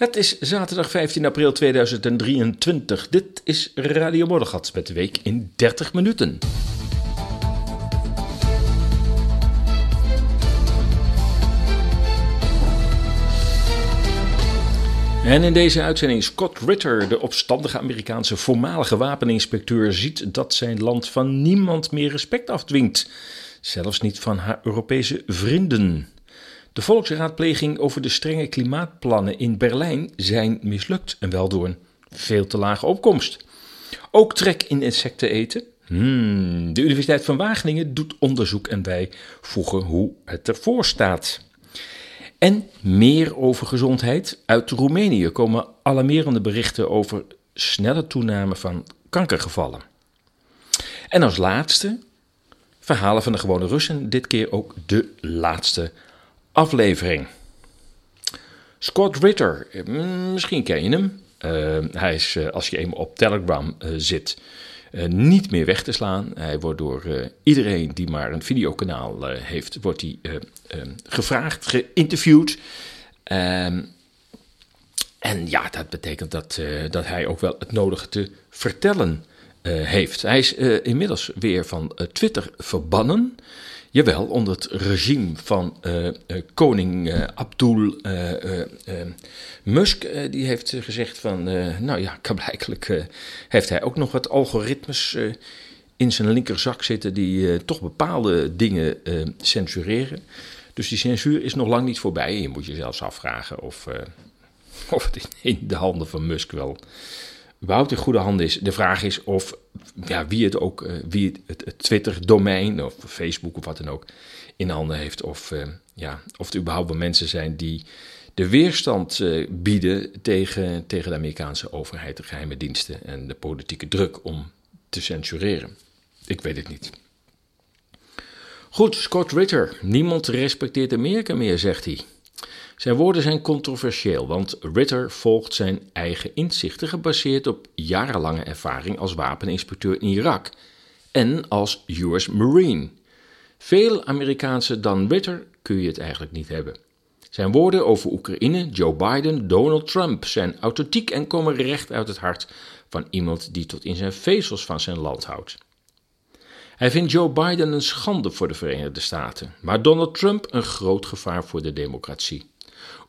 Het is zaterdag 15 april 2023. Dit is Radio Moddergat met de week in 30 minuten. En in deze uitzending Scott Ritter, de opstandige Amerikaanse voormalige wapeninspecteur, ziet dat zijn land van niemand meer respect afdwingt. Zelfs niet van haar Europese vrienden. De volksraadpleging over de strenge klimaatplannen in Berlijn zijn mislukt en wel door een veel te lage opkomst. Ook trek in insecten eten. Hmm, de Universiteit van Wageningen doet onderzoek en wij voegen hoe het ervoor staat. En meer over gezondheid. Uit Roemenië komen alarmerende berichten over snelle toename van kankergevallen. En als laatste verhalen van de gewone Russen, dit keer ook de laatste aflevering. Scott Ritter, mm, misschien ken je hem. Uh, hij is, uh, als je eenmaal op Telegram uh, zit, niet meer weg te slaan. Hij wordt door iedereen die maar een videokanaal heeft, wordt hij gevraagd, geïnterviewd. Ehm, en ja, dat betekent dat, dat hij ook wel het nodige te vertellen heeft. Hij is inmiddels weer van Twitter verbannen. Jawel, onder het regime van uh, uh, koning uh, Abdul Musk. die heeft gezegd van, nou ja, blijkbaar heeft hij ook nog wat algoritmes in zijn linkerzak zitten die toch bepaalde dingen censureren. Dus die censuur is nog lang niet voorbij. je moet je zelfs afvragen of, of het in de handen van Musk wel überhaupt in goede handen is. De vraag is of ja, wie het ook, uh, wie het, het Twitter-domein of Facebook of wat dan ook in handen heeft. Of, uh, ja, of er überhaupt wel mensen zijn die de weerstand uh, bieden tegen, tegen de Amerikaanse overheid, de geheime diensten en de politieke druk om te censureren. Ik weet het niet. Goed, Scott Ritter. Niemand respecteert Amerika meer, zegt hij. Zijn woorden zijn controversieel, want Ritter volgt zijn eigen inzichten gebaseerd op jarenlange ervaring als wapeninspecteur in Irak en als US Marine. Veel Amerikaanse dan Ritter kun je het eigenlijk niet hebben. Zijn woorden over Oekraïne, Joe Biden, Donald Trump zijn authentiek en komen recht uit het hart van iemand die tot in zijn vezels van zijn land houdt. Hij vindt Joe Biden een schande voor de Verenigde Staten, maar Donald Trump een groot gevaar voor de democratie.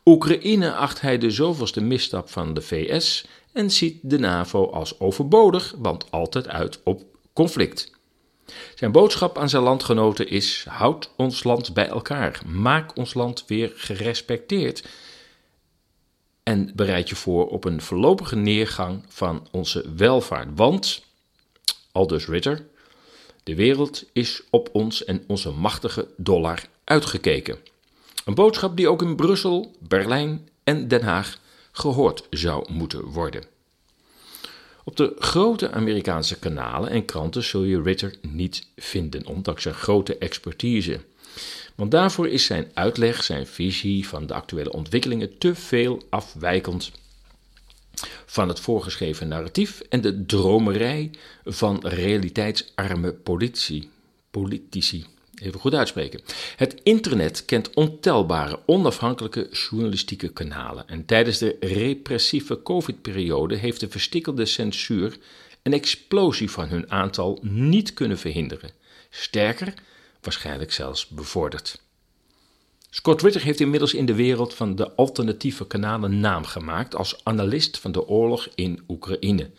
Oekraïne acht hij de zoveelste misstap van de VS en ziet de NAVO als overbodig, want altijd uit op conflict. Zijn boodschap aan zijn landgenoten is: houd ons land bij elkaar, maak ons land weer gerespecteerd en bereid je voor op een voorlopige neergang van onze welvaart. Want, aldus Ritter, de wereld is op ons en onze machtige dollar uitgekeken. Een boodschap die ook in Brussel, Berlijn en Den Haag gehoord zou moeten worden. Op de grote Amerikaanse kanalen en kranten zul je Ritter niet vinden, ondanks zijn grote expertise. Want daarvoor is zijn uitleg, zijn visie van de actuele ontwikkelingen te veel afwijkend van het voorgeschreven narratief en de dromerij van realiteitsarme politici. politici even goed uitspreken. Het internet kent ontelbare onafhankelijke journalistieke kanalen. En tijdens de repressieve COVID-periode heeft de verstikkelde censuur een explosie van hun aantal niet kunnen verhinderen. Sterker, waarschijnlijk zelfs bevorderd. Scott Ritter heeft inmiddels in de wereld van de alternatieve kanalen naam gemaakt als analist van de oorlog in Oekraïne.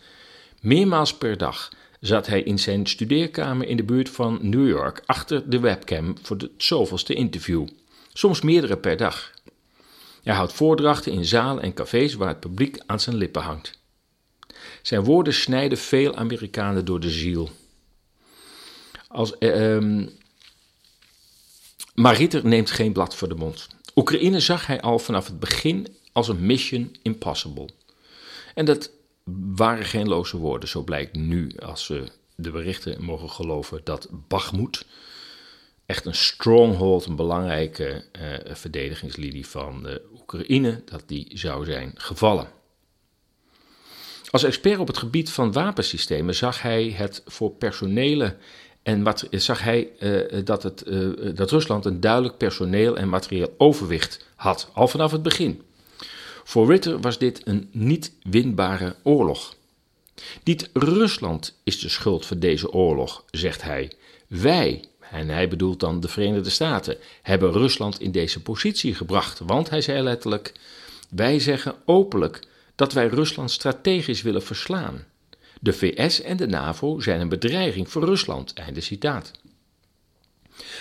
Meermaals per dag zat hij in zijn studeerkamer in de buurt van New York achter de webcam voor het zoveelste interview, soms meerdere per dag. Hij houdt voordrachten in zalen en cafés waar het publiek aan zijn lippen hangt. Zijn woorden snijden veel Amerikanen door de ziel. Als, eh, ehm, maar Ritter neemt geen blad voor de mond. Oekraïne zag hij al vanaf het begin als een mission impossible. En dat waren geen loze woorden. Zo blijkt nu, als we de berichten mogen geloven, dat Bakhmut echt een stronghold, een belangrijke uh, verdedigingslinie van de Oekraïne, dat die zou zijn gevallen. Als expert op het gebied van wapensystemen zag hij het voor personele en wat, zag hij uh, dat, het, uh, dat Rusland een duidelijk personeel en materieel overwicht had, al vanaf het begin. Voor Ritter was dit een niet winbare oorlog. Niet Rusland is de schuld van deze oorlog, zegt hij. Wij, en hij bedoelt dan de Verenigde Staten, hebben Rusland in deze positie gebracht. Want hij zei letterlijk: Wij zeggen openlijk dat wij Rusland strategisch willen verslaan. De VS en de NAVO zijn een bedreiging voor Rusland. Einde citaat.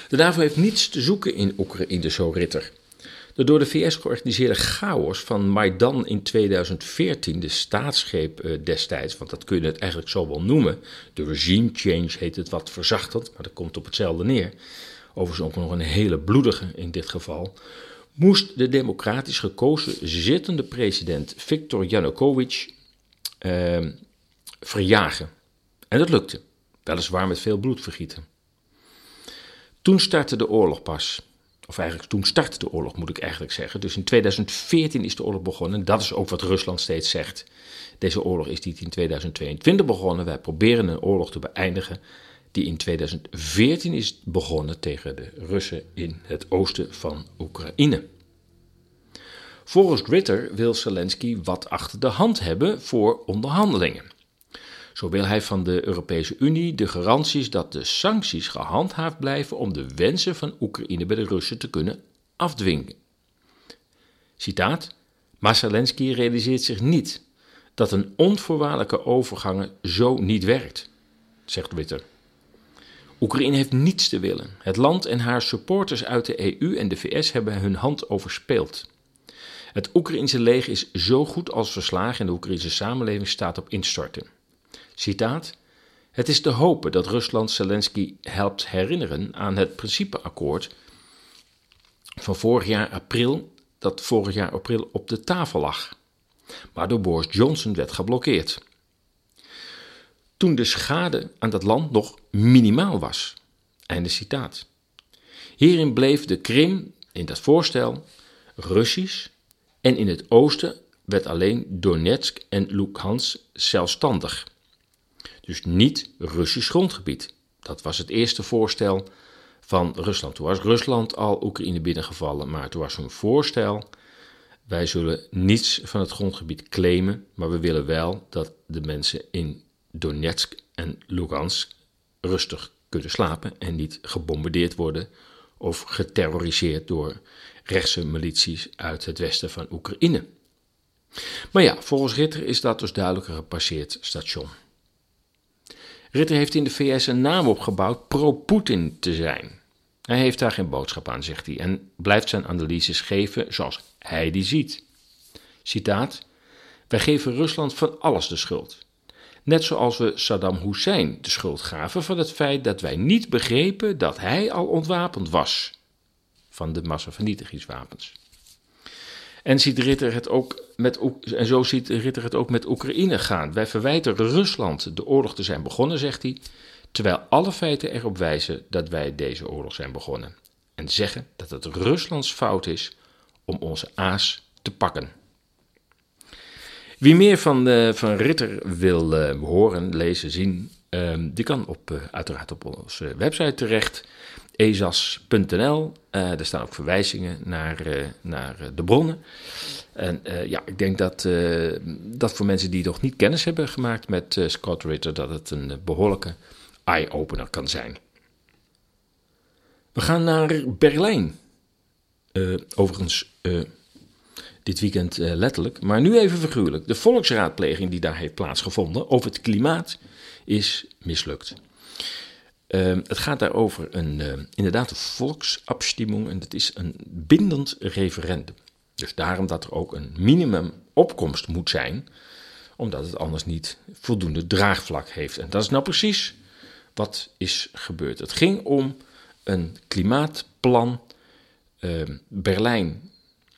De NAVO heeft niets te zoeken in Oekraïne, zo Ritter. De door de VS georganiseerde chaos van Maidan in 2014, de staatsgreep eh, destijds, want dat kun je het eigenlijk zo wel noemen. De regime change heet het wat verzachtend, maar dat komt op hetzelfde neer. Overigens ook nog een hele bloedige in dit geval. Moest de democratisch gekozen zittende president Viktor Yanukovych eh, verjagen. En dat lukte, weliswaar met veel bloedvergieten. Toen startte de oorlog pas. Of eigenlijk toen startte de oorlog, moet ik eigenlijk zeggen. Dus in 2014 is de oorlog begonnen. Dat is ook wat Rusland steeds zegt. Deze oorlog is niet in 2022 begonnen. Wij proberen een oorlog te beëindigen die in 2014 is begonnen tegen de Russen in het oosten van Oekraïne. Volgens Ritter wil Zelensky wat achter de hand hebben voor onderhandelingen. Zo wil hij van de Europese Unie de garanties dat de sancties gehandhaafd blijven om de wensen van Oekraïne bij de Russen te kunnen afdwingen. Citaat: Maar realiseert zich niet dat een onvoorwaardelijke overgang zo niet werkt, zegt Witter. Oekraïne heeft niets te willen. Het land en haar supporters uit de EU en de VS hebben hun hand overspeeld. Het Oekraïnse leger is zo goed als verslagen en de Oekraïnse samenleving staat op instorten. Citaat: Het is te hopen dat Rusland Zelensky helpt herinneren aan het principeakkoord van vorig jaar april, dat vorig jaar april op de tafel lag, maar door Boris Johnson werd geblokkeerd. Toen de schade aan dat land nog minimaal was. Einde citaat. Hierin bleef de Krim in dat voorstel Russisch en in het oosten werd alleen Donetsk en Luhansk zelfstandig dus niet Russisch grondgebied. Dat was het eerste voorstel van Rusland. Toen was Rusland al Oekraïne binnengevallen, maar toen was hun voorstel: wij zullen niets van het grondgebied claimen, maar we willen wel dat de mensen in Donetsk en Lugansk rustig kunnen slapen en niet gebombardeerd worden of geterroriseerd door rechtse milities uit het westen van Oekraïne. Maar ja, volgens Ritter is dat dus duidelijk een gepasseerd station. Ritter heeft in de VS een naam opgebouwd pro-Poetin te zijn. Hij heeft daar geen boodschap aan, zegt hij, en blijft zijn analyses geven zoals hij die ziet. Citaat: Wij geven Rusland van alles de schuld. Net zoals we Saddam Hussein de schuld gaven van het feit dat wij niet begrepen dat hij al ontwapend was van de massavernietigingswapens. En, ziet Ritter het ook met, en zo ziet Ritter het ook met Oekraïne gaan. Wij verwijten Rusland de oorlog te zijn begonnen, zegt hij, terwijl alle feiten erop wijzen dat wij deze oorlog zijn begonnen. En zeggen dat het Ruslands fout is om onze aas te pakken. Wie meer van, uh, van Ritter wil uh, horen, lezen, zien, uh, die kan op, uh, uiteraard op onze website terecht ezas.nl. Uh, er staan ook verwijzingen naar, uh, naar uh, de bronnen. En ja, ik denk dat, dat voor mensen die nog niet kennis hebben gemaakt met Scott Ritter, dat het een behoorlijke eye-opener kan zijn. We gaan naar Berlijn. overigens dit weekend letterlijk, maar nu even figuurlijk. De volksraadpleging die daar heeft plaatsgevonden over het klimaat is mislukt. Ehm, het gaat daarover een, uh, inderdaad een volksabstimming en dat is een bindend referendum. Dus daarom dat er ook een minimumopkomst moet zijn, omdat het anders niet voldoende draagvlak heeft. En dat is nou precies wat is gebeurd. Het ging om een klimaatplan ehm, Berlijn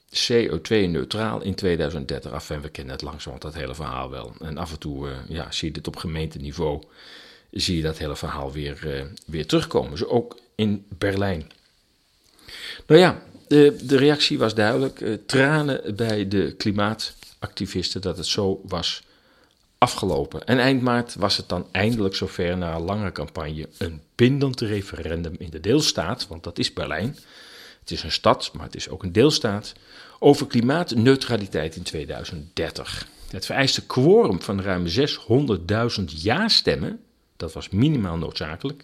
CO2-neutraal in 2030. Af en we kennen het langzaam dat hele verhaal wel. En af en toe uh, ja, zie je dit op gemeenteniveau zie je dat hele verhaal weer, uh, weer terugkomen. Zo ook in Berlijn. Nou ja, de, de reactie was duidelijk. Uh, tranen bij de klimaatactivisten dat het zo was afgelopen. En eind maart was het dan eindelijk zover na een lange campagne een bindend referendum in de deelstaat, want dat is Berlijn, het is een stad, maar het is ook een deelstaat, over klimaatneutraliteit in 2030. Het vereiste quorum van ruim 600.000 ja-stemmen, dat was minimaal noodzakelijk,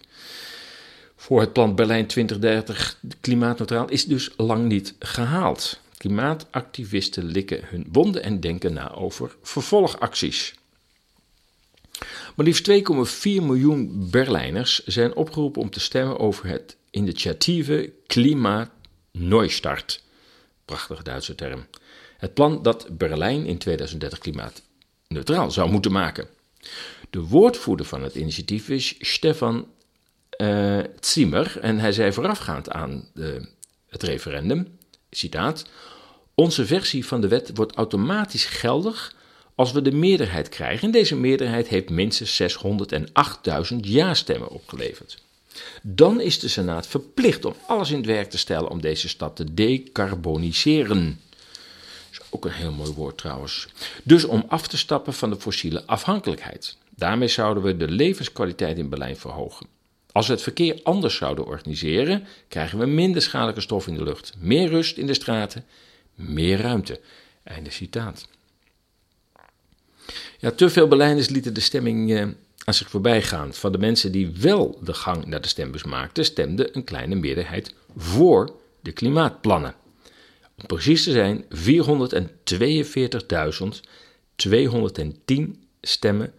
voor het plan Berlijn 2030 klimaatneutraal is dus lang niet gehaald. Klimaatactivisten likken hun wonden en denken na over vervolgacties. Maar liefst 2,4 miljoen Berlijners zijn opgeroepen om te stemmen over het initiatieve Klimaat Neustart. Prachtige Duitse term. Het plan dat Berlijn in 2030 klimaatneutraal zou moeten maken. De woordvoerder van het initiatief is Stefan uh, Zimmer. En hij zei voorafgaand aan de, het referendum, citaat... Onze versie van de wet wordt automatisch geldig als we de meerderheid krijgen. En deze meerderheid heeft minstens 608.000 ja-stemmen opgeleverd. Dan is de Senaat verplicht om alles in het werk te stellen om deze stad te decarboniseren. Is ook een heel mooi woord trouwens. Dus om af te stappen van de fossiele afhankelijkheid. Daarmee zouden we de levenskwaliteit in Berlijn verhogen. Als we het verkeer anders zouden organiseren, krijgen we minder schadelijke stoffen in de lucht, meer rust in de straten, meer ruimte. Einde citaat. Ja, te veel Berlijners lieten de stemming eh, aan zich voorbij gaan. Van de mensen die wel de gang naar de stembus maakten, stemde een kleine meerderheid voor de klimaatplannen. Om precies te zijn, 442.210 stemmen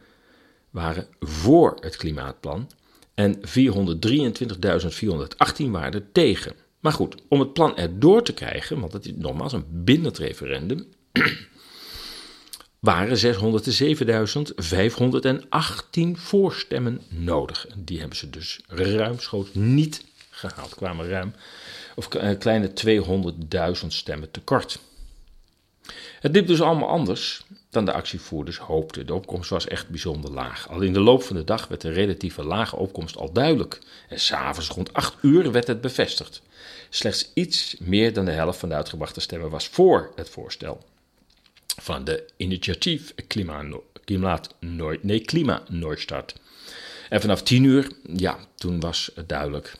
waren voor het klimaatplan en 423.418 waren er tegen. Maar goed, om het plan erdoor te krijgen, want het is nogmaals een bindend referendum, waren 607.518 voorstemmen nodig. Die hebben ze dus ruimschoots niet gehaald. Kwamen ruim, of een kleine 200.000 stemmen tekort. Het liep dus allemaal anders dan de actievoerders hoopten. De opkomst was echt bijzonder laag. Al in de loop van de dag werd de relatieve lage opkomst al duidelijk. En s'avonds rond 8 uur werd het bevestigd. Slechts iets meer dan de helft van de uitgebrachte stemmen was voor het voorstel van de initiatief Klimaat, nee, Klima Noordstart. En vanaf 10 uur, ja, toen was het duidelijk.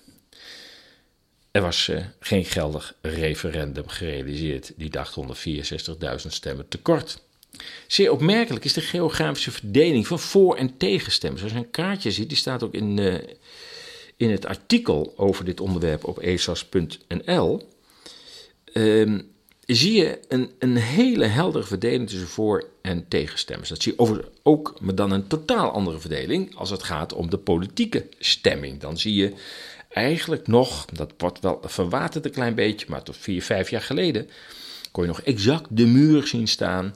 Er was uh, geen geldig referendum gerealiseerd. Die dacht 164.000 stemmen tekort. Zeer opmerkelijk is de geografische verdeling van voor- en tegenstemmen. Als je een kaartje ziet, die staat ook in, uh, in het artikel over dit onderwerp op esas.nl. Um, zie je een, een hele heldere verdeling tussen voor- en tegenstemmers. Dat zie je over, ook met dan een totaal andere verdeling als het gaat om de politieke stemming. Dan zie je eigenlijk nog, dat wordt wel verwaterd een klein beetje, maar tot vier, vijf jaar geleden kon je nog exact de muur zien staan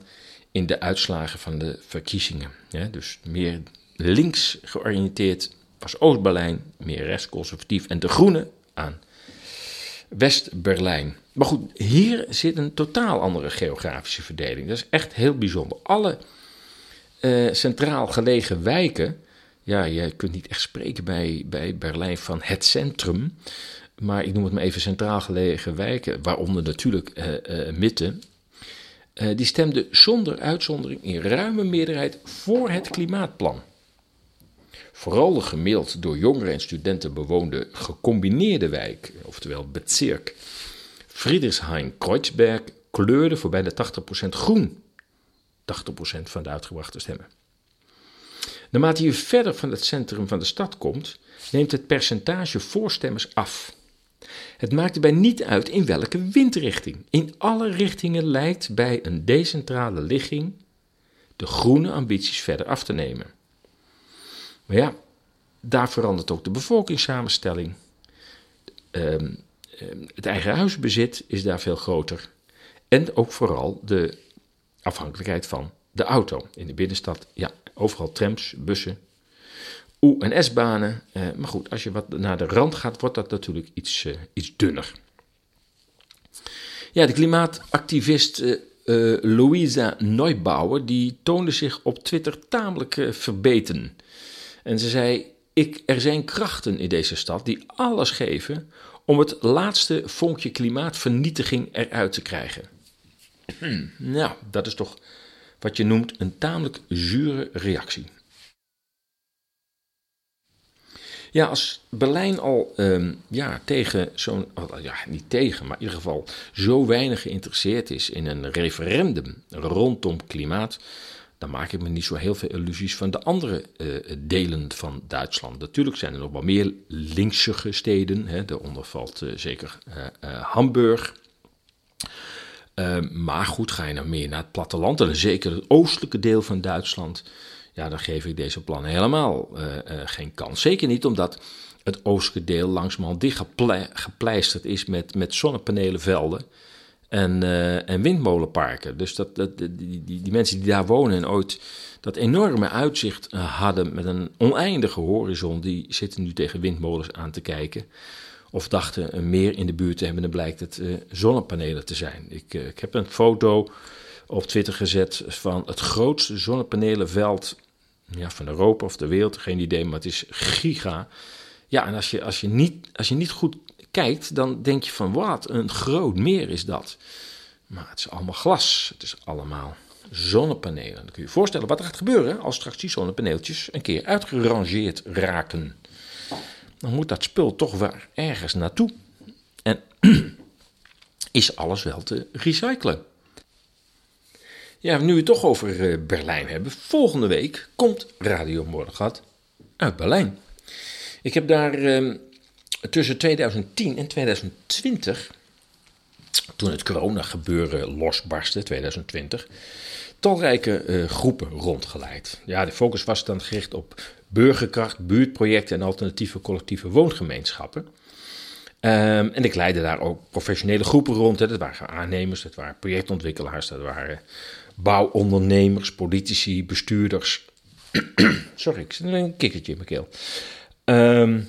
in de uitslagen van de verkiezingen. Dus meer links georiënteerd was Oost-Berlijn, meer rechtsconservatief en de Groenen aan West-Berlijn. Maar goed, hier zit een totaal andere geografische verdeling. Dat is echt heel bijzonder. Alle uh, centraal gelegen wijken, ja, je kunt niet echt spreken bij, bij Berlijn van het centrum. Maar ik noem het maar even centraal gelegen wijken, waaronder natuurlijk uh, uh, Mitte. die stemden zonder uitzondering in ruime meerderheid voor het klimaatplan. Vooral de gemiddeld door jongeren en studenten bewoonde gecombineerde wijk, oftewel Bezirk, Friedrichshain-Kreuzberg, kleurde voor bijna 80% groen. 80% van de uitgebrachte stemmen. Naarmate je verder van het centrum van de stad komt, neemt het percentage voorstemmers af. Het maakt erbij niet uit in welke windrichting. In alle richtingen lijkt bij een decentrale ligging de groene ambities verder af te nemen. Maar ja, daar verandert ook de bevolkingssamenstelling. Ehm, ehm, het eigen huisbezit is daar veel groter. En ook vooral de afhankelijkheid van de auto. In de binnenstad, ja, overal trams, bussen, O- en S-banen. Eh, maar goed, als je wat naar de rand gaat, wordt dat natuurlijk iets, uh, iets dunner. Ja, de klimaatactivist uh, Louisa Neubauer, die toonde zich op Twitter tamelijk verbeten. En ze zei: ik, Er zijn krachten in deze stad die alles geven om het laatste vonkje klimaatvernietiging eruit te krijgen. Nou, dat is toch wat je noemt een tamelijk zure reactie. Ja, als Berlijn al ehm, ja, tegen zo'n, ja, niet tegen, maar in ieder geval zo weinig geïnteresseerd is in een referendum rondom klimaat, dan maak ik me niet zo heel veel illusies van de andere eh, delen van Duitsland. Natuurlijk zijn er nog wel meer linksige steden, daaronder valt uh, zeker uh, Hamburg. Ehm, maar goed, ga je nou meer naar het platteland, en zeker het oostelijke deel van Duitsland, ja, dan geef ik deze plannen helemaal geen kans. Zeker niet omdat het oostelijke deel langzamerhand dicht gepleisterd is met, met zonnepanelenvelden en, uh, en windmolenparken. Dus dat, dat, die, die, die, mensen die daar wonen en ooit dat enorme uitzicht eh, hadden met een oneindige horizon, die zitten nu tegen windmolens aan te kijken. Of dachten een meer in de buurt te hebben, dan blijkt het zonnepanelen te zijn. Ik, ik heb een foto op Twitter gezet van het grootste zonnepanelenveld ja, van Europa of de wereld, geen idee, maar het is giga. Ja, en als je, als je, niet, als je niet goed kijkt, dan denk je van wat een groot meer is dat. Maar het is allemaal glas. Het is allemaal zonnepanelen. Dan kun je je voorstellen wat er gaat gebeuren als straks die zonnepaneeltjes een keer uitgerangeerd raken. Dan moet dat spul toch weer ergens naartoe. En is alles wel te recyclen. Ja, nu we het toch over eh, Berlijn hebben. Volgende week komt Radio Morgengat uit Berlijn. Ik heb daar ehm, tussen 2010 en 2020, toen het corona-gebeuren losbarstte, 2020, talrijke uh, groepen rondgeleid. Ja, de focus was dan gericht op burgerkracht, buurtprojecten en alternatieve collectieve woongemeenschappen. Um, en ik leidde daar ook professionele groepen rond. Hè. Dat waren aannemers, dat waren projectontwikkelaars, dat waren bouwondernemers, politici, bestuurders. Sorry, ik zit een kikkertje in mijn keel. Um,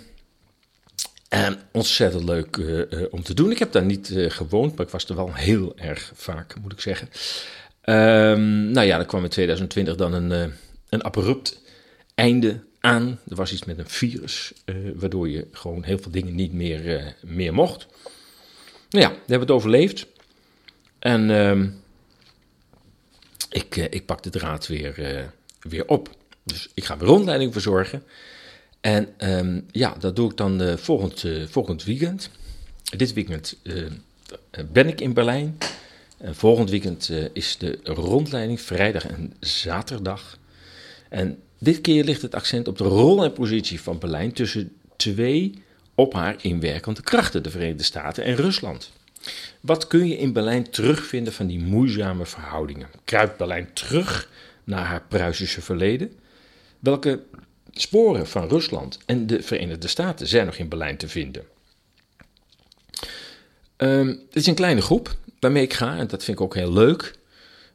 en ontzettend leuk uh, uh, om te doen. Ik heb daar niet uh, gewoond, maar ik was er wel heel erg vaak, moet ik zeggen. Um, nou ja, er kwam in 2020 dan een, een abrupt einde aan. Er was iets met een virus, waardoor je gewoon heel veel dingen niet meer, meer mocht. Nou ja, we hebben het overleefd. En ik, ik pak de draad weer, weer op. Dus ik ga weer rondleiding verzorgen. En um, ja, dat doe ik dan uh, volgend, volgend weekend. Dit weekend ben ik in Berlijn. En volgend weekend is de rondleiding vrijdag en zaterdag. En dit keer ligt het accent op de rol en positie van Berlijn tussen twee op haar inwerkende krachten, de Verenigde Staten en Rusland. Wat kun je in Berlijn terugvinden van die moeizame verhoudingen? Kruipt Berlijn terug naar haar Pruisische verleden? Welke sporen van Rusland en de Verenigde Staten zijn nog in Berlijn te vinden. Um, het is een kleine groep waarmee ik ga en dat vind ik ook heel leuk.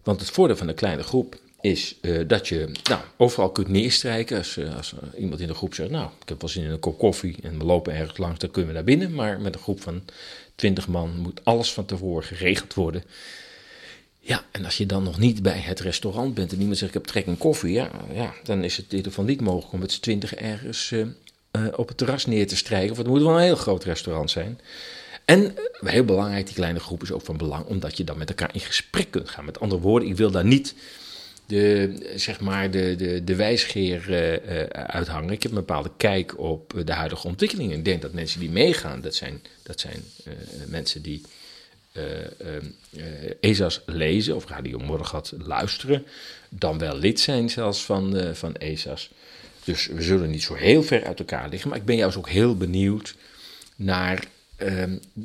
Want het voordeel van een kleine groep is uh, dat je nou, overal kunt neerstrijken. Als, uh, als iemand in de groep zegt, nou, ik heb wel zin in een kop koffie en we lopen ergens langs, dan kunnen we naar binnen. Maar met een groep van 20 man moet alles van tevoren geregeld worden. Ja, en als je dan nog niet bij het restaurant bent en niemand zegt ik heb trek in koffie, ja, ja, dan is het in ieder geval niet mogelijk om met z'n twintig ergens uh, op het terras neer te strijken. Want het moet wel een heel groot restaurant zijn. En heel belangrijk, die kleine groep is ook van belang, omdat je dan met elkaar in gesprek kunt gaan. Met andere woorden, ik wil daar niet de, zeg maar de, de, de wijsgeer uithangen. Ik heb een bepaalde kijk op de huidige ontwikkelingen. Ik denk dat mensen die meegaan, dat zijn, dat zijn mensen die uh, ESA's lezen of Radio Morgat luisteren, dan wel lid zijn zelfs van, van ESA's. Dus we zullen niet zo heel ver uit elkaar liggen, maar ik ben juist ook heel benieuwd naar ehm,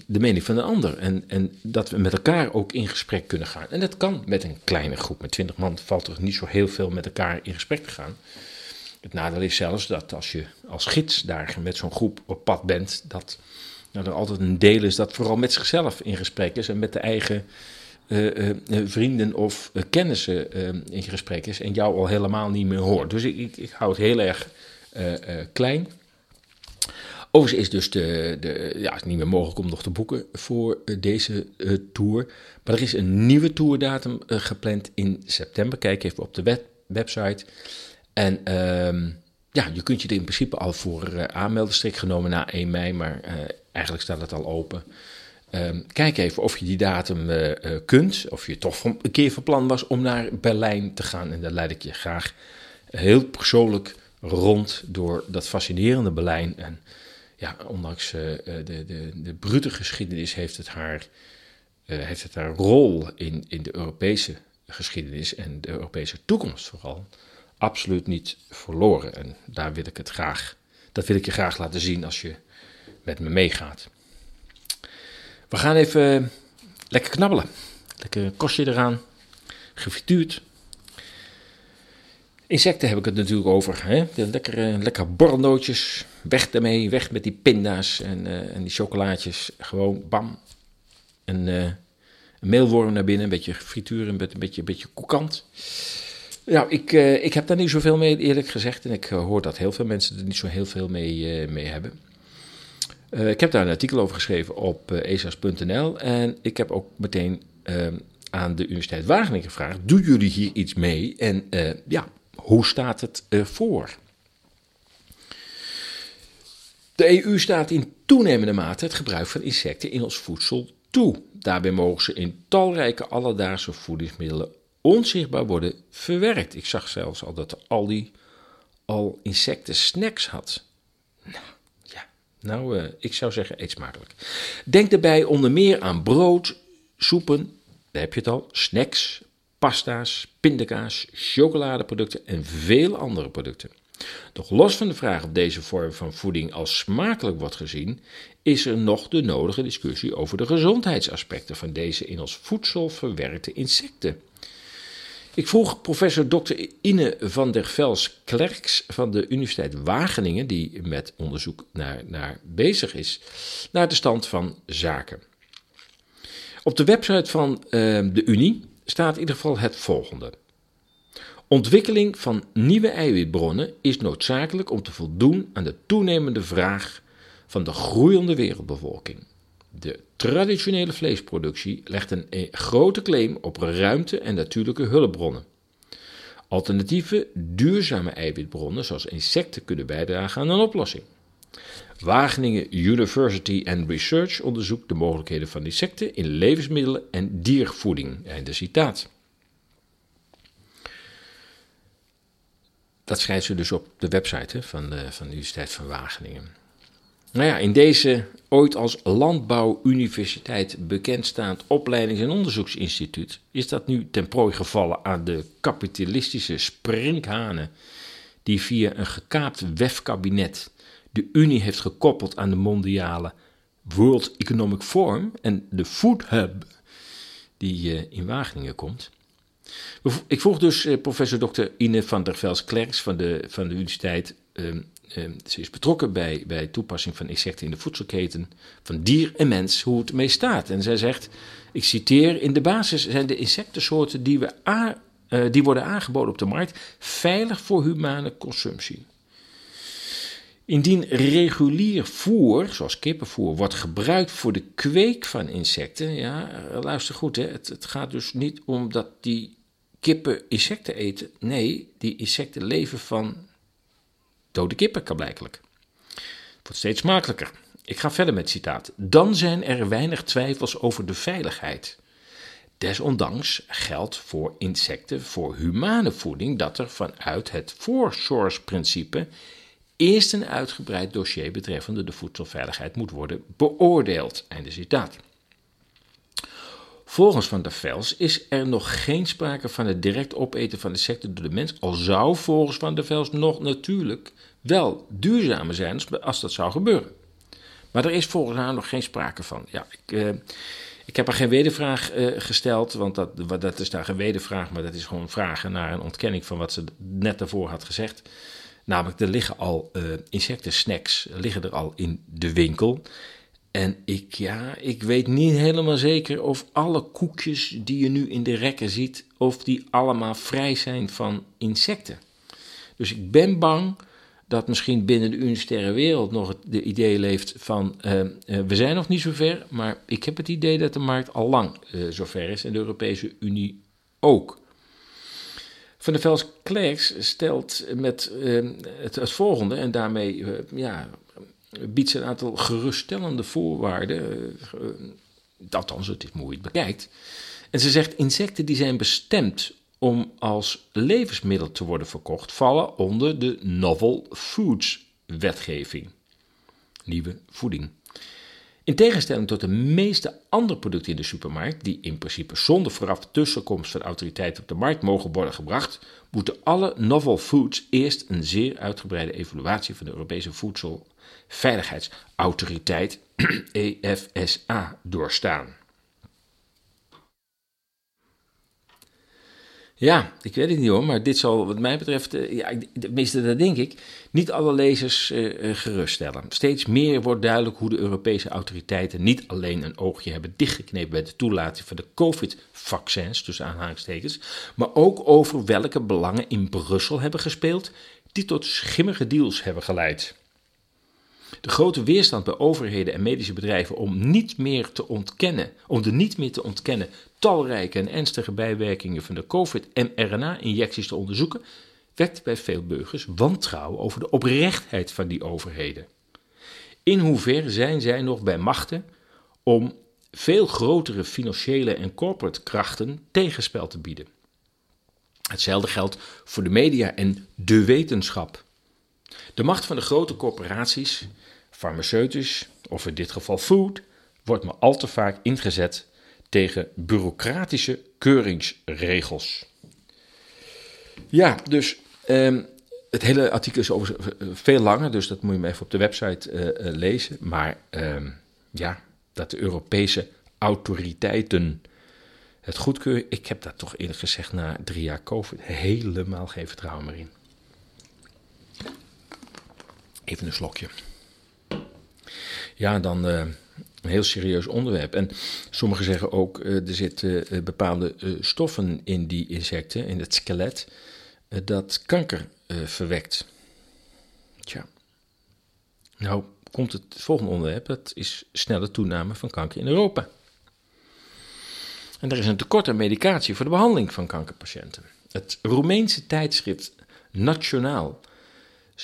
de mening van de ander. En, en dat we met elkaar ook in gesprek kunnen gaan. En dat kan met een kleine groep. Met 20 man valt er niet zo heel veel met elkaar in gesprek te gaan. Het nadeel is zelfs dat als je als gids daar met zo'n groep op pad bent, dat nou, er altijd een deel is dat vooral met zichzelf in gesprek is en met de eigen uh, uh, vrienden of uh, kennissen in gesprek is en jou al helemaal niet meer hoort. Dus ik, ik, ik hou het heel erg klein. Overigens is dus de, de, ja, niet meer mogelijk om nog te boeken voor deze tour. Maar er is een nieuwe tourdatum gepland in september. Kijk even op de web, website. En ehm, ja, je kunt je er in principe al voor aanmelden, strikt genomen na 1 mei. Maar Eigenlijk staat het al open. Um, kijk even of je die datum uh, uh, kunt. Of je toch een keer van plan was om naar Berlijn te gaan. En daar leid ik je graag heel persoonlijk rond door dat fascinerende Berlijn. En ja, ondanks uh, de, de, de brute geschiedenis heeft het haar, uh, heeft het haar rol in, in de Europese geschiedenis en de Europese toekomst vooral absoluut niet verloren. En daar wil ik het graag, dat wil ik je graag laten zien als je met me meegaat. We gaan even lekker knabbelen. Lekker kostje eraan, gefrituurd. Insecten heb ik het natuurlijk over. Hè? De lekkere, lekker borrelnootjes. Weg ermee, weg met die pinda's en, uh, en die chocolaatjes. Gewoon bam. Een, uh, een meelworm naar binnen, een beetje frituur, een beetje, een beetje, een beetje. Nou, ik, uh, ik heb daar niet zoveel mee, eerlijk gezegd. En ik hoor dat heel veel mensen er niet zo heel veel mee, mee hebben. ik heb daar een artikel over geschreven op esas.nl. En ik heb ook meteen ehm, aan de Universiteit Wageningen gevraagd: doen jullie hier iets mee? En ja, hoe staat het ervoor? De EU staat in toenemende mate het gebruik van insecten in ons voedsel toe. Daarbij mogen ze in talrijke alledaagse voedingsmiddelen onzichtbaar worden verwerkt. Ik zag zelfs al dat Aldi al insecten snacks had. Nou, ja, nou, uh, ik zou zeggen, eet smakelijk. Denk daarbij onder meer aan brood, soepen, daar heb je het al, snacks, pasta's, pindakaas, chocoladeproducten en veel andere producten. Doch los van de vraag of deze vorm van voeding als smakelijk wordt gezien, is er nog de nodige discussie over de gezondheidsaspecten van deze in ons voedsel verwerkte insecten. Ik vroeg professor Dr. Ine van der Vels-Klerks van de Universiteit Wageningen, die met onderzoek naar, naar bezig is, naar de stand van zaken. Op de website van uh, de Unie staat in ieder geval het volgende. Ontwikkeling van nieuwe eiwitbronnen is noodzakelijk om te voldoen aan de toenemende vraag van de groeiende wereldbevolking. De traditionele vleesproductie legt een grote claim op ruimte en natuurlijke hulpbronnen. Alternatieve, duurzame eiwitbronnen zoals insecten kunnen bijdragen aan een oplossing. Wageningen University and Research onderzoekt de mogelijkheden van insecten in levensmiddelen en diervoeding. Einde citaat. Dat schrijft ze dus op de website van, de, van de Universiteit van Wageningen. Nou ja, in deze ooit als Landbouwuniversiteit bekendstaand opleidings- en onderzoeksinstituut is dat nu ten prooi gevallen aan de kapitalistische sprinkhanen die via een gekaapt wefkabinet de Unie heeft gekoppeld aan de mondiale World Economic Forum en de Food Hub die uh, in Wageningen komt. Ik vroeg dus uh, professor Dr. Ine van der Vels-Klerks van de, van de universiteit. Uh, ze is betrokken bij, bij toepassing van insecten in de voedselketen van dier en mens, hoe het mee staat. En zij zegt, ik citeer, in de basis zijn de insectensoorten die, we uh, die worden aangeboden op de markt veilig voor humane consumptie. Indien regulier voer, zoals kippenvoer, wordt gebruikt voor de kweek van insecten, ja, luister goed, hè, het, gaat dus niet om dat die kippen insecten eten. Nee, die insecten leven van dode kippen, kan blijkelijk. Het wordt steeds makkelijker. Ik ga verder met het citaat. Dan zijn er weinig twijfels over de veiligheid. Desondanks geldt voor insecten, voor humane voeding, dat er vanuit het voorsource-principe eerst een uitgebreid dossier betreffende de voedselveiligheid moet worden beoordeeld. Einde citaat. Volgens Van der Vels is er nog geen sprake van het direct opeten van insecten door de mens, al zou volgens Van der Vels nog natuurlijk wel duurzamer zijn als dat zou gebeuren. Maar er is volgens haar nog geen sprake van. Ja, ik, uh, ik heb er geen wedervraag uh, gesteld, want dat, dat is daar geen wedervraag, maar dat is gewoon vragen naar een ontkenning van wat ze net daarvoor had gezegd. Namelijk, er liggen al uh, insectensnacks liggen er al in de winkel. En ik, ja, ik weet niet helemaal zeker of alle koekjes die je nu in de rekken ziet, of die allemaal vrij zijn van insecten. Dus ik ben bang dat misschien binnen de universitaire wereld nog het de idee leeft van uh, uh, we zijn nog niet zover, maar ik heb het idee dat de markt al lang uh, zover is en de Europese Unie ook. Van der Vels Klerks stelt met het, het, volgende en daarmee ja, biedt ze een aantal geruststellende voorwaarden, althans het is moeilijk bekijkt. En ze zegt insecten die zijn bestemd om als levensmiddel te worden verkocht vallen onder de Novel Foods wetgeving. Nieuwe voeding. In tegenstelling tot de meeste andere producten in de supermarkt, die in principe zonder vooraf tussenkomst van autoriteiten op de markt mogen worden gebracht, moeten alle novel foods eerst een zeer uitgebreide evaluatie van de Europese Voedselveiligheidsautoriteit EFSA doorstaan. Ja, ik weet het niet hoor, maar dit zal wat mij betreft, uh, ja, tenminste dat denk ik, niet alle lezers uh, geruststellen. Steeds meer wordt duidelijk hoe de Europese autoriteiten niet alleen een oogje hebben dichtgeknepen bij de toelating van de COVID-vaccins, tussen aanhalingstekens, maar ook over welke belangen in Brussel hebben gespeeld die tot schimmige deals hebben geleid. De grote weerstand bij overheden en medische bedrijven om niet meer te ontkennen, om de niet meer te ontkennen talrijke en ernstige bijwerkingen van de COVID-mRNA-injecties te onderzoeken, wekt bij veel burgers wantrouwen over de oprechtheid van die overheden. In hoeverre zijn zij nog bij machten om veel grotere financiële en corporate krachten tegenspel te bieden? Hetzelfde geldt voor de media en de wetenschap. De macht van de grote corporaties, farmaceutisch of in dit geval food, wordt maar al te vaak ingezet tegen bureaucratische keuringsregels. Ja, dus um, het hele artikel is over veel langer, dus dat moet je maar even op de website uh, lezen. Maar um, ja, dat de Europese autoriteiten het goedkeuren, ik heb daar toch eerlijk gezegd na drie jaar COVID helemaal geen vertrouwen meer in. Even een slokje. Ja, dan uh, een heel serieus onderwerp. En sommigen zeggen ook, uh, er zitten uh, bepaalde stoffen in die insecten, in het skelet, dat kanker verwekt. Tja. Nou, komt het volgende onderwerp, dat is snelle toename van kanker in Europa. En er is een tekort aan medicatie voor de behandeling van kankerpatiënten. Het Roemeense tijdschrift Nationaal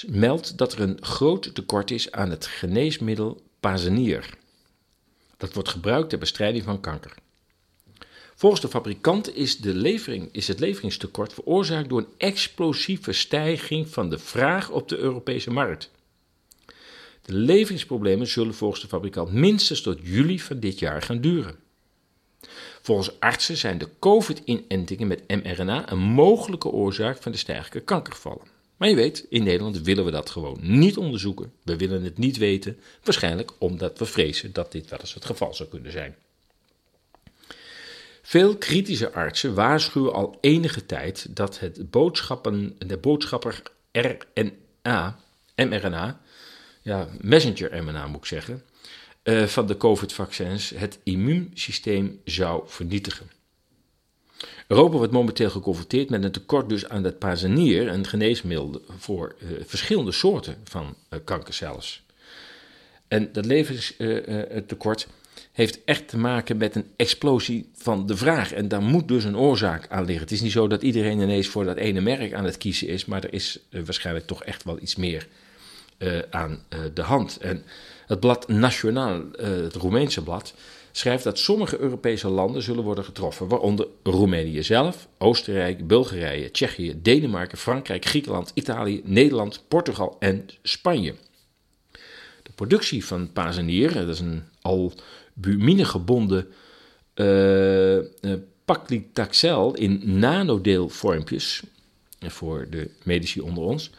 meldt dat er een groot tekort is aan het geneesmiddel Pazenier. Dat wordt gebruikt ter bestrijding van kanker. Volgens de fabrikant is, de levering, is het leveringstekort veroorzaakt door een explosieve stijging van de vraag op de Europese markt. De leveringsproblemen zullen volgens de fabrikant minstens tot juli van dit jaar gaan duren. Volgens artsen zijn de COVID-inentingen met mRNA een mogelijke oorzaak van de stijgende kankergevallen. Maar je weet, in Nederland willen we dat gewoon niet onderzoeken. We willen het niet weten, waarschijnlijk omdat we vrezen dat dit wel eens het geval zou kunnen zijn. Veel kritische artsen waarschuwen al enige tijd dat het boodschappen, de boodschapper RNA, mRNA, ja, messenger mRNA moet ik zeggen, uh, van de COVID-vaccins het immuunsysteem zou vernietigen. Europa wordt momenteel geconfronteerd met een tekort dus aan dat pazanier, een geneesmiddel voor uh, verschillende soorten van uh. En dat levenstekort heeft echt te maken met een explosie van de vraag. En daar moet dus een oorzaak aan liggen. Het is niet zo dat iedereen ineens voor dat ene merk aan het kiezen is, maar er is waarschijnlijk toch echt wel iets meer aan de hand. En het blad Nationaal, het Roemeense blad, schrijft dat sommige Europese landen zullen worden getroffen, waaronder Roemenië zelf, Oostenrijk, Bulgarije, Tsjechië, Denemarken, Frankrijk, Griekenland, Italië, Nederland, Portugal en Spanje. De productie van pazenier, dat is een albumine gebonden uh, uh, paclitaxel in nanodeelvormpjes, voor de medici onder ons,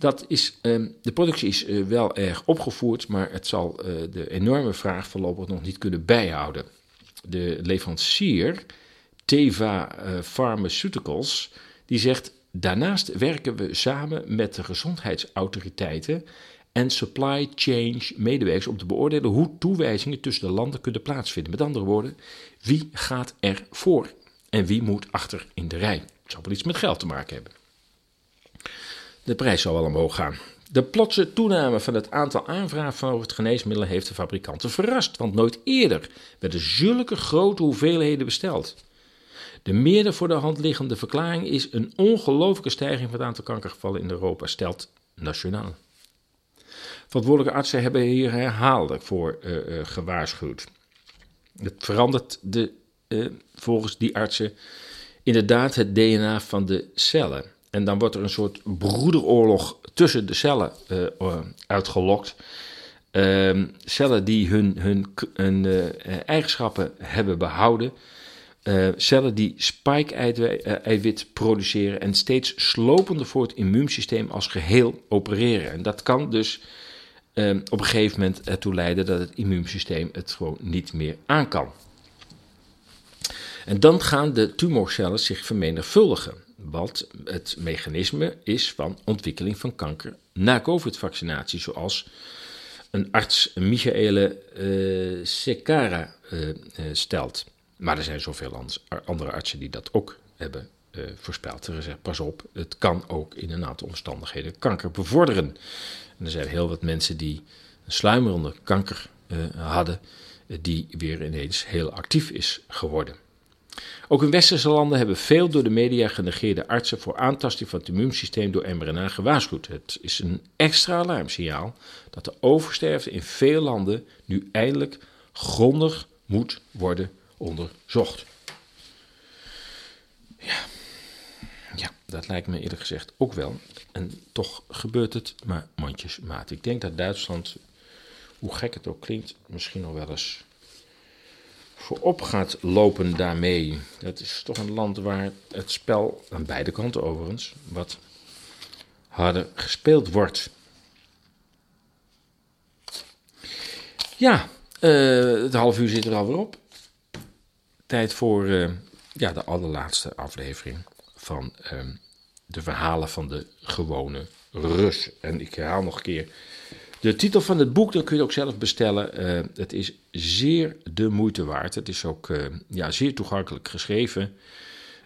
dat is, ehm, de productie is eh, wel erg opgevoerd, maar het zal eh, de enorme vraag voorlopig nog niet kunnen bijhouden. De leverancier, Teva uh, Pharmaceuticals, die zegt: Daarnaast werken we samen met de gezondheidsautoriteiten en supply chain medewerkers om te beoordelen hoe toewijzingen tussen de landen kunnen plaatsvinden. Met andere woorden, wie gaat er voor en wie moet achter in de rij? Het zal wel iets met geld te maken hebben. De prijs zal wel omhoog gaan. De plotse toename van het aantal aanvragen voor het geneesmiddel heeft de fabrikanten verrast, want nooit eerder werden zulke grote hoeveelheden besteld. De meerder voor de hand liggende verklaring is een ongelooflijke stijging van het aantal kankergevallen in Europa, stelt Nationaal. Verantwoordelijke artsen hebben hier herhaaldelijk voor uh, uh, gewaarschuwd. Het verandert de, uh, volgens die artsen inderdaad het DNA van de cellen. En dan wordt er een soort broederoorlog tussen de cellen uh, uitgelokt. Uh, cellen die hun, hun, hun uh, eigenschappen hebben behouden. Cellen die spike-eiwit produceren en steeds slopender voor het immuunsysteem als geheel opereren. En dat kan dus uh, op een gegeven moment ertoe leiden dat het immuunsysteem het gewoon niet meer aan kan. En dan gaan de tumorcellen zich vermenigvuldigen. Wat het mechanisme is van ontwikkeling van kanker na COVID-vaccinatie, zoals een arts, Michaele uh, Sekara, uh, uh, stelt. Maar er zijn zoveel andere artsen die dat ook hebben voorspeld. Er gezegd, pas op, het kan ook in een aantal omstandigheden kanker bevorderen. En er zijn heel wat mensen die een sluimerende kanker hadden, die weer ineens heel actief is geworden. Ook in westerse landen hebben veel door de media genegeerde artsen voor aantasting van het immuunsysteem door mRNA gewaarschuwd. Het is een extra alarmsignaal dat de oversterfte in veel landen nu eindelijk grondig moet worden onderzocht. Ja. ja, dat lijkt me eerlijk gezegd ook wel. En toch gebeurt het maar mondjesmaat. Ik denk dat Duitsland, hoe gek het ook klinkt, misschien nog wel eens voorop gaat lopen daarmee. Het is toch een land waar het spel, aan beide kanten overigens, wat harder gespeeld wordt. Ja, uh, het half uur zit er alweer op. Tijd voor uh, ja, de allerlaatste aflevering van uh, de verhalen van de gewone Rus. En ik herhaal nog een keer de titel van het boek, dat kun je ook zelf bestellen. Uh, het is zeer de moeite waard. Het is ook uh, ja, zeer toegankelijk geschreven.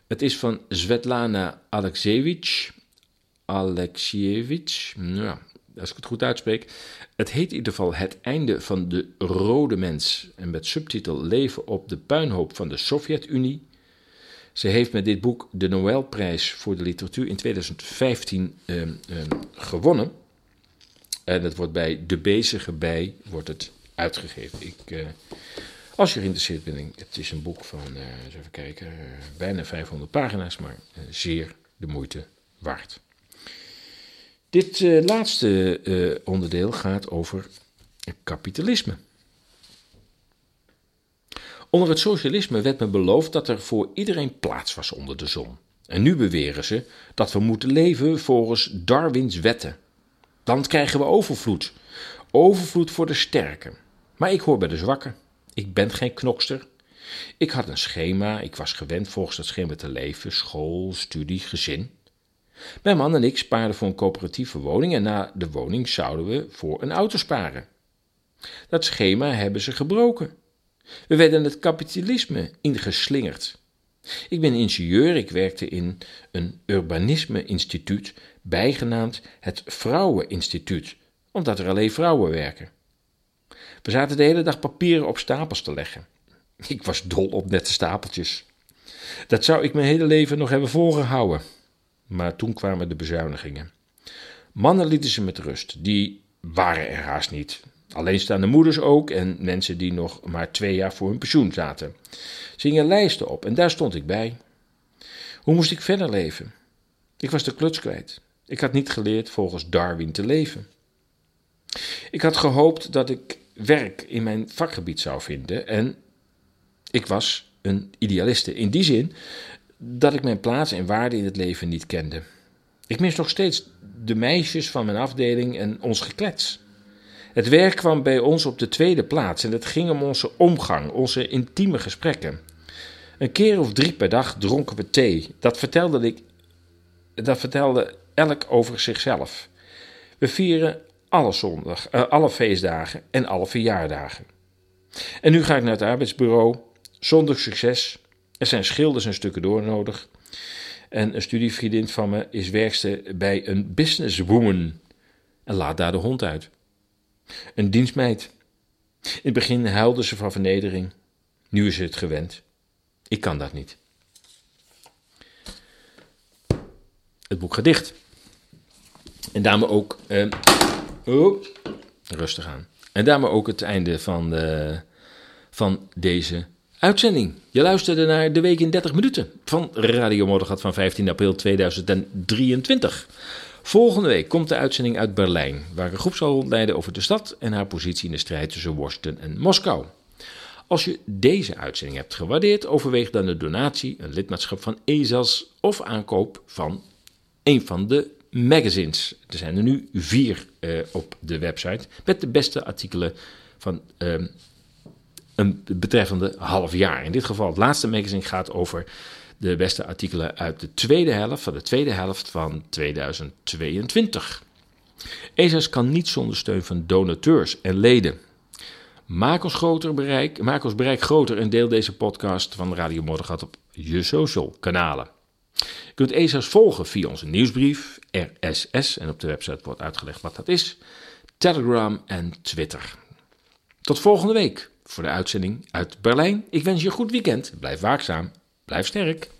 Het is van Svetlana Alexievich. Alexievich, ja, als ik het goed uitspreek. Het heet in ieder geval Het einde van de rode mens. En met subtitel Leven op de puinhoop van de Sovjet-Unie. Ze heeft met dit boek de Nobelprijs voor de literatuur in 2015 uh, uh, gewonnen. En het wordt bij De Bezige Bij wordt het uitgegeven. Ik, uh, als je geïnteresseerd bent, het is een boek van, uh, eens even kijken, uh, bijna 500 pagina's, maar zeer de moeite waard. Dit laatste onderdeel gaat over kapitalisme. Onder het socialisme werd me beloofd dat er voor iedereen plaats was onder de zon. En nu beweren ze dat we moeten leven volgens Darwins wetten. Dan krijgen we overvloed. Overvloed voor de sterken. Maar ik hoor bij de zwakken. Ik ben geen knokster. Ik had een schema, ik was gewend volgens dat schema te leven: school, studie, gezin. Mijn man en ik spaarden voor een coöperatieve woning en na de woning zouden we voor een auto sparen. Dat schema hebben ze gebroken. We werden het kapitalisme ingeslingerd. Ik ben ingenieur, ik werkte in een urbanisme-instituut bijgenaamd het Vrouweninstituut, omdat er alleen vrouwen werken. We zaten de hele dag papieren op stapels te leggen. Ik was dol op nette stapeltjes. Dat zou ik mijn hele leven nog hebben volgehouden. Maar toen kwamen de bezuinigingen. Mannen lieten ze met rust, die waren er haast niet. Alleenstaande moeders ook en mensen die nog maar twee jaar voor hun pensioen zaten. Gingen lijsten op en daar stond ik bij. Hoe moest ik verder leven? Ik was de kluts kwijt. Ik had niet geleerd volgens Darwin te leven. Ik had gehoopt dat ik werk in mijn vakgebied zou vinden en ik was een idealiste in die zin dat ik mijn plaats en waarde in het leven niet kende. Ik mis nog steeds de meisjes van mijn afdeling en ons geklets. Het werk kwam bij ons op de tweede plaats en het ging om onze omgang, onze intieme gesprekken. Een keer of drie per dag dronken we thee. Dat vertelde ik. Dat vertelde elk over zichzelf. We vieren alle, zondag, uh, alle feestdagen en alle verjaardagen. En nu ga ik naar het arbeidsbureau, zonder succes. Er zijn schilders en stukken door nodig. En een studievriendin van me is werkster bij een businesswoman en laat daar de hond uit. Een dienstmeid. In het begin huilde ze van vernedering. Nu is ze het gewend. Ik kan dat niet. Het boek gedicht. En daarmee ook. Uh, oh, rustig aan. En daarmee ook het einde van, de, van deze uitzending. Je luisterde naar De Week in 30 Minuten van Radio Moddergat van 15 april 2023. Volgende week komt de uitzending uit Berlijn, waar een groep zal rondleiden over de stad en haar positie in de strijd tussen Washington en Moskou. Als je deze uitzending hebt gewaardeerd, overweeg dan de donatie, een lidmaatschap van ESAS of aankoop van een van de magazines. Er zijn er nu vier uh, op de website met de beste artikelen van um, een betreffende half jaar. In dit geval het laatste magazine gaat over de beste artikelen uit de tweede helft van de tweede helft van 2022. ESAS kan niet zonder steun van donateurs en leden. Maak ons, groter bereik, maak ons bereik groter en deel deze podcast van Radio Moddergat op je social kanalen. Je kunt ESA's volgen via onze nieuwsbrief, RSS, en op de website wordt uitgelegd wat dat is, Telegram en Twitter. Tot volgende week voor de uitzending uit Berlijn. Ik wens je een goed weekend. Blijf waakzaam. Blijf sterk.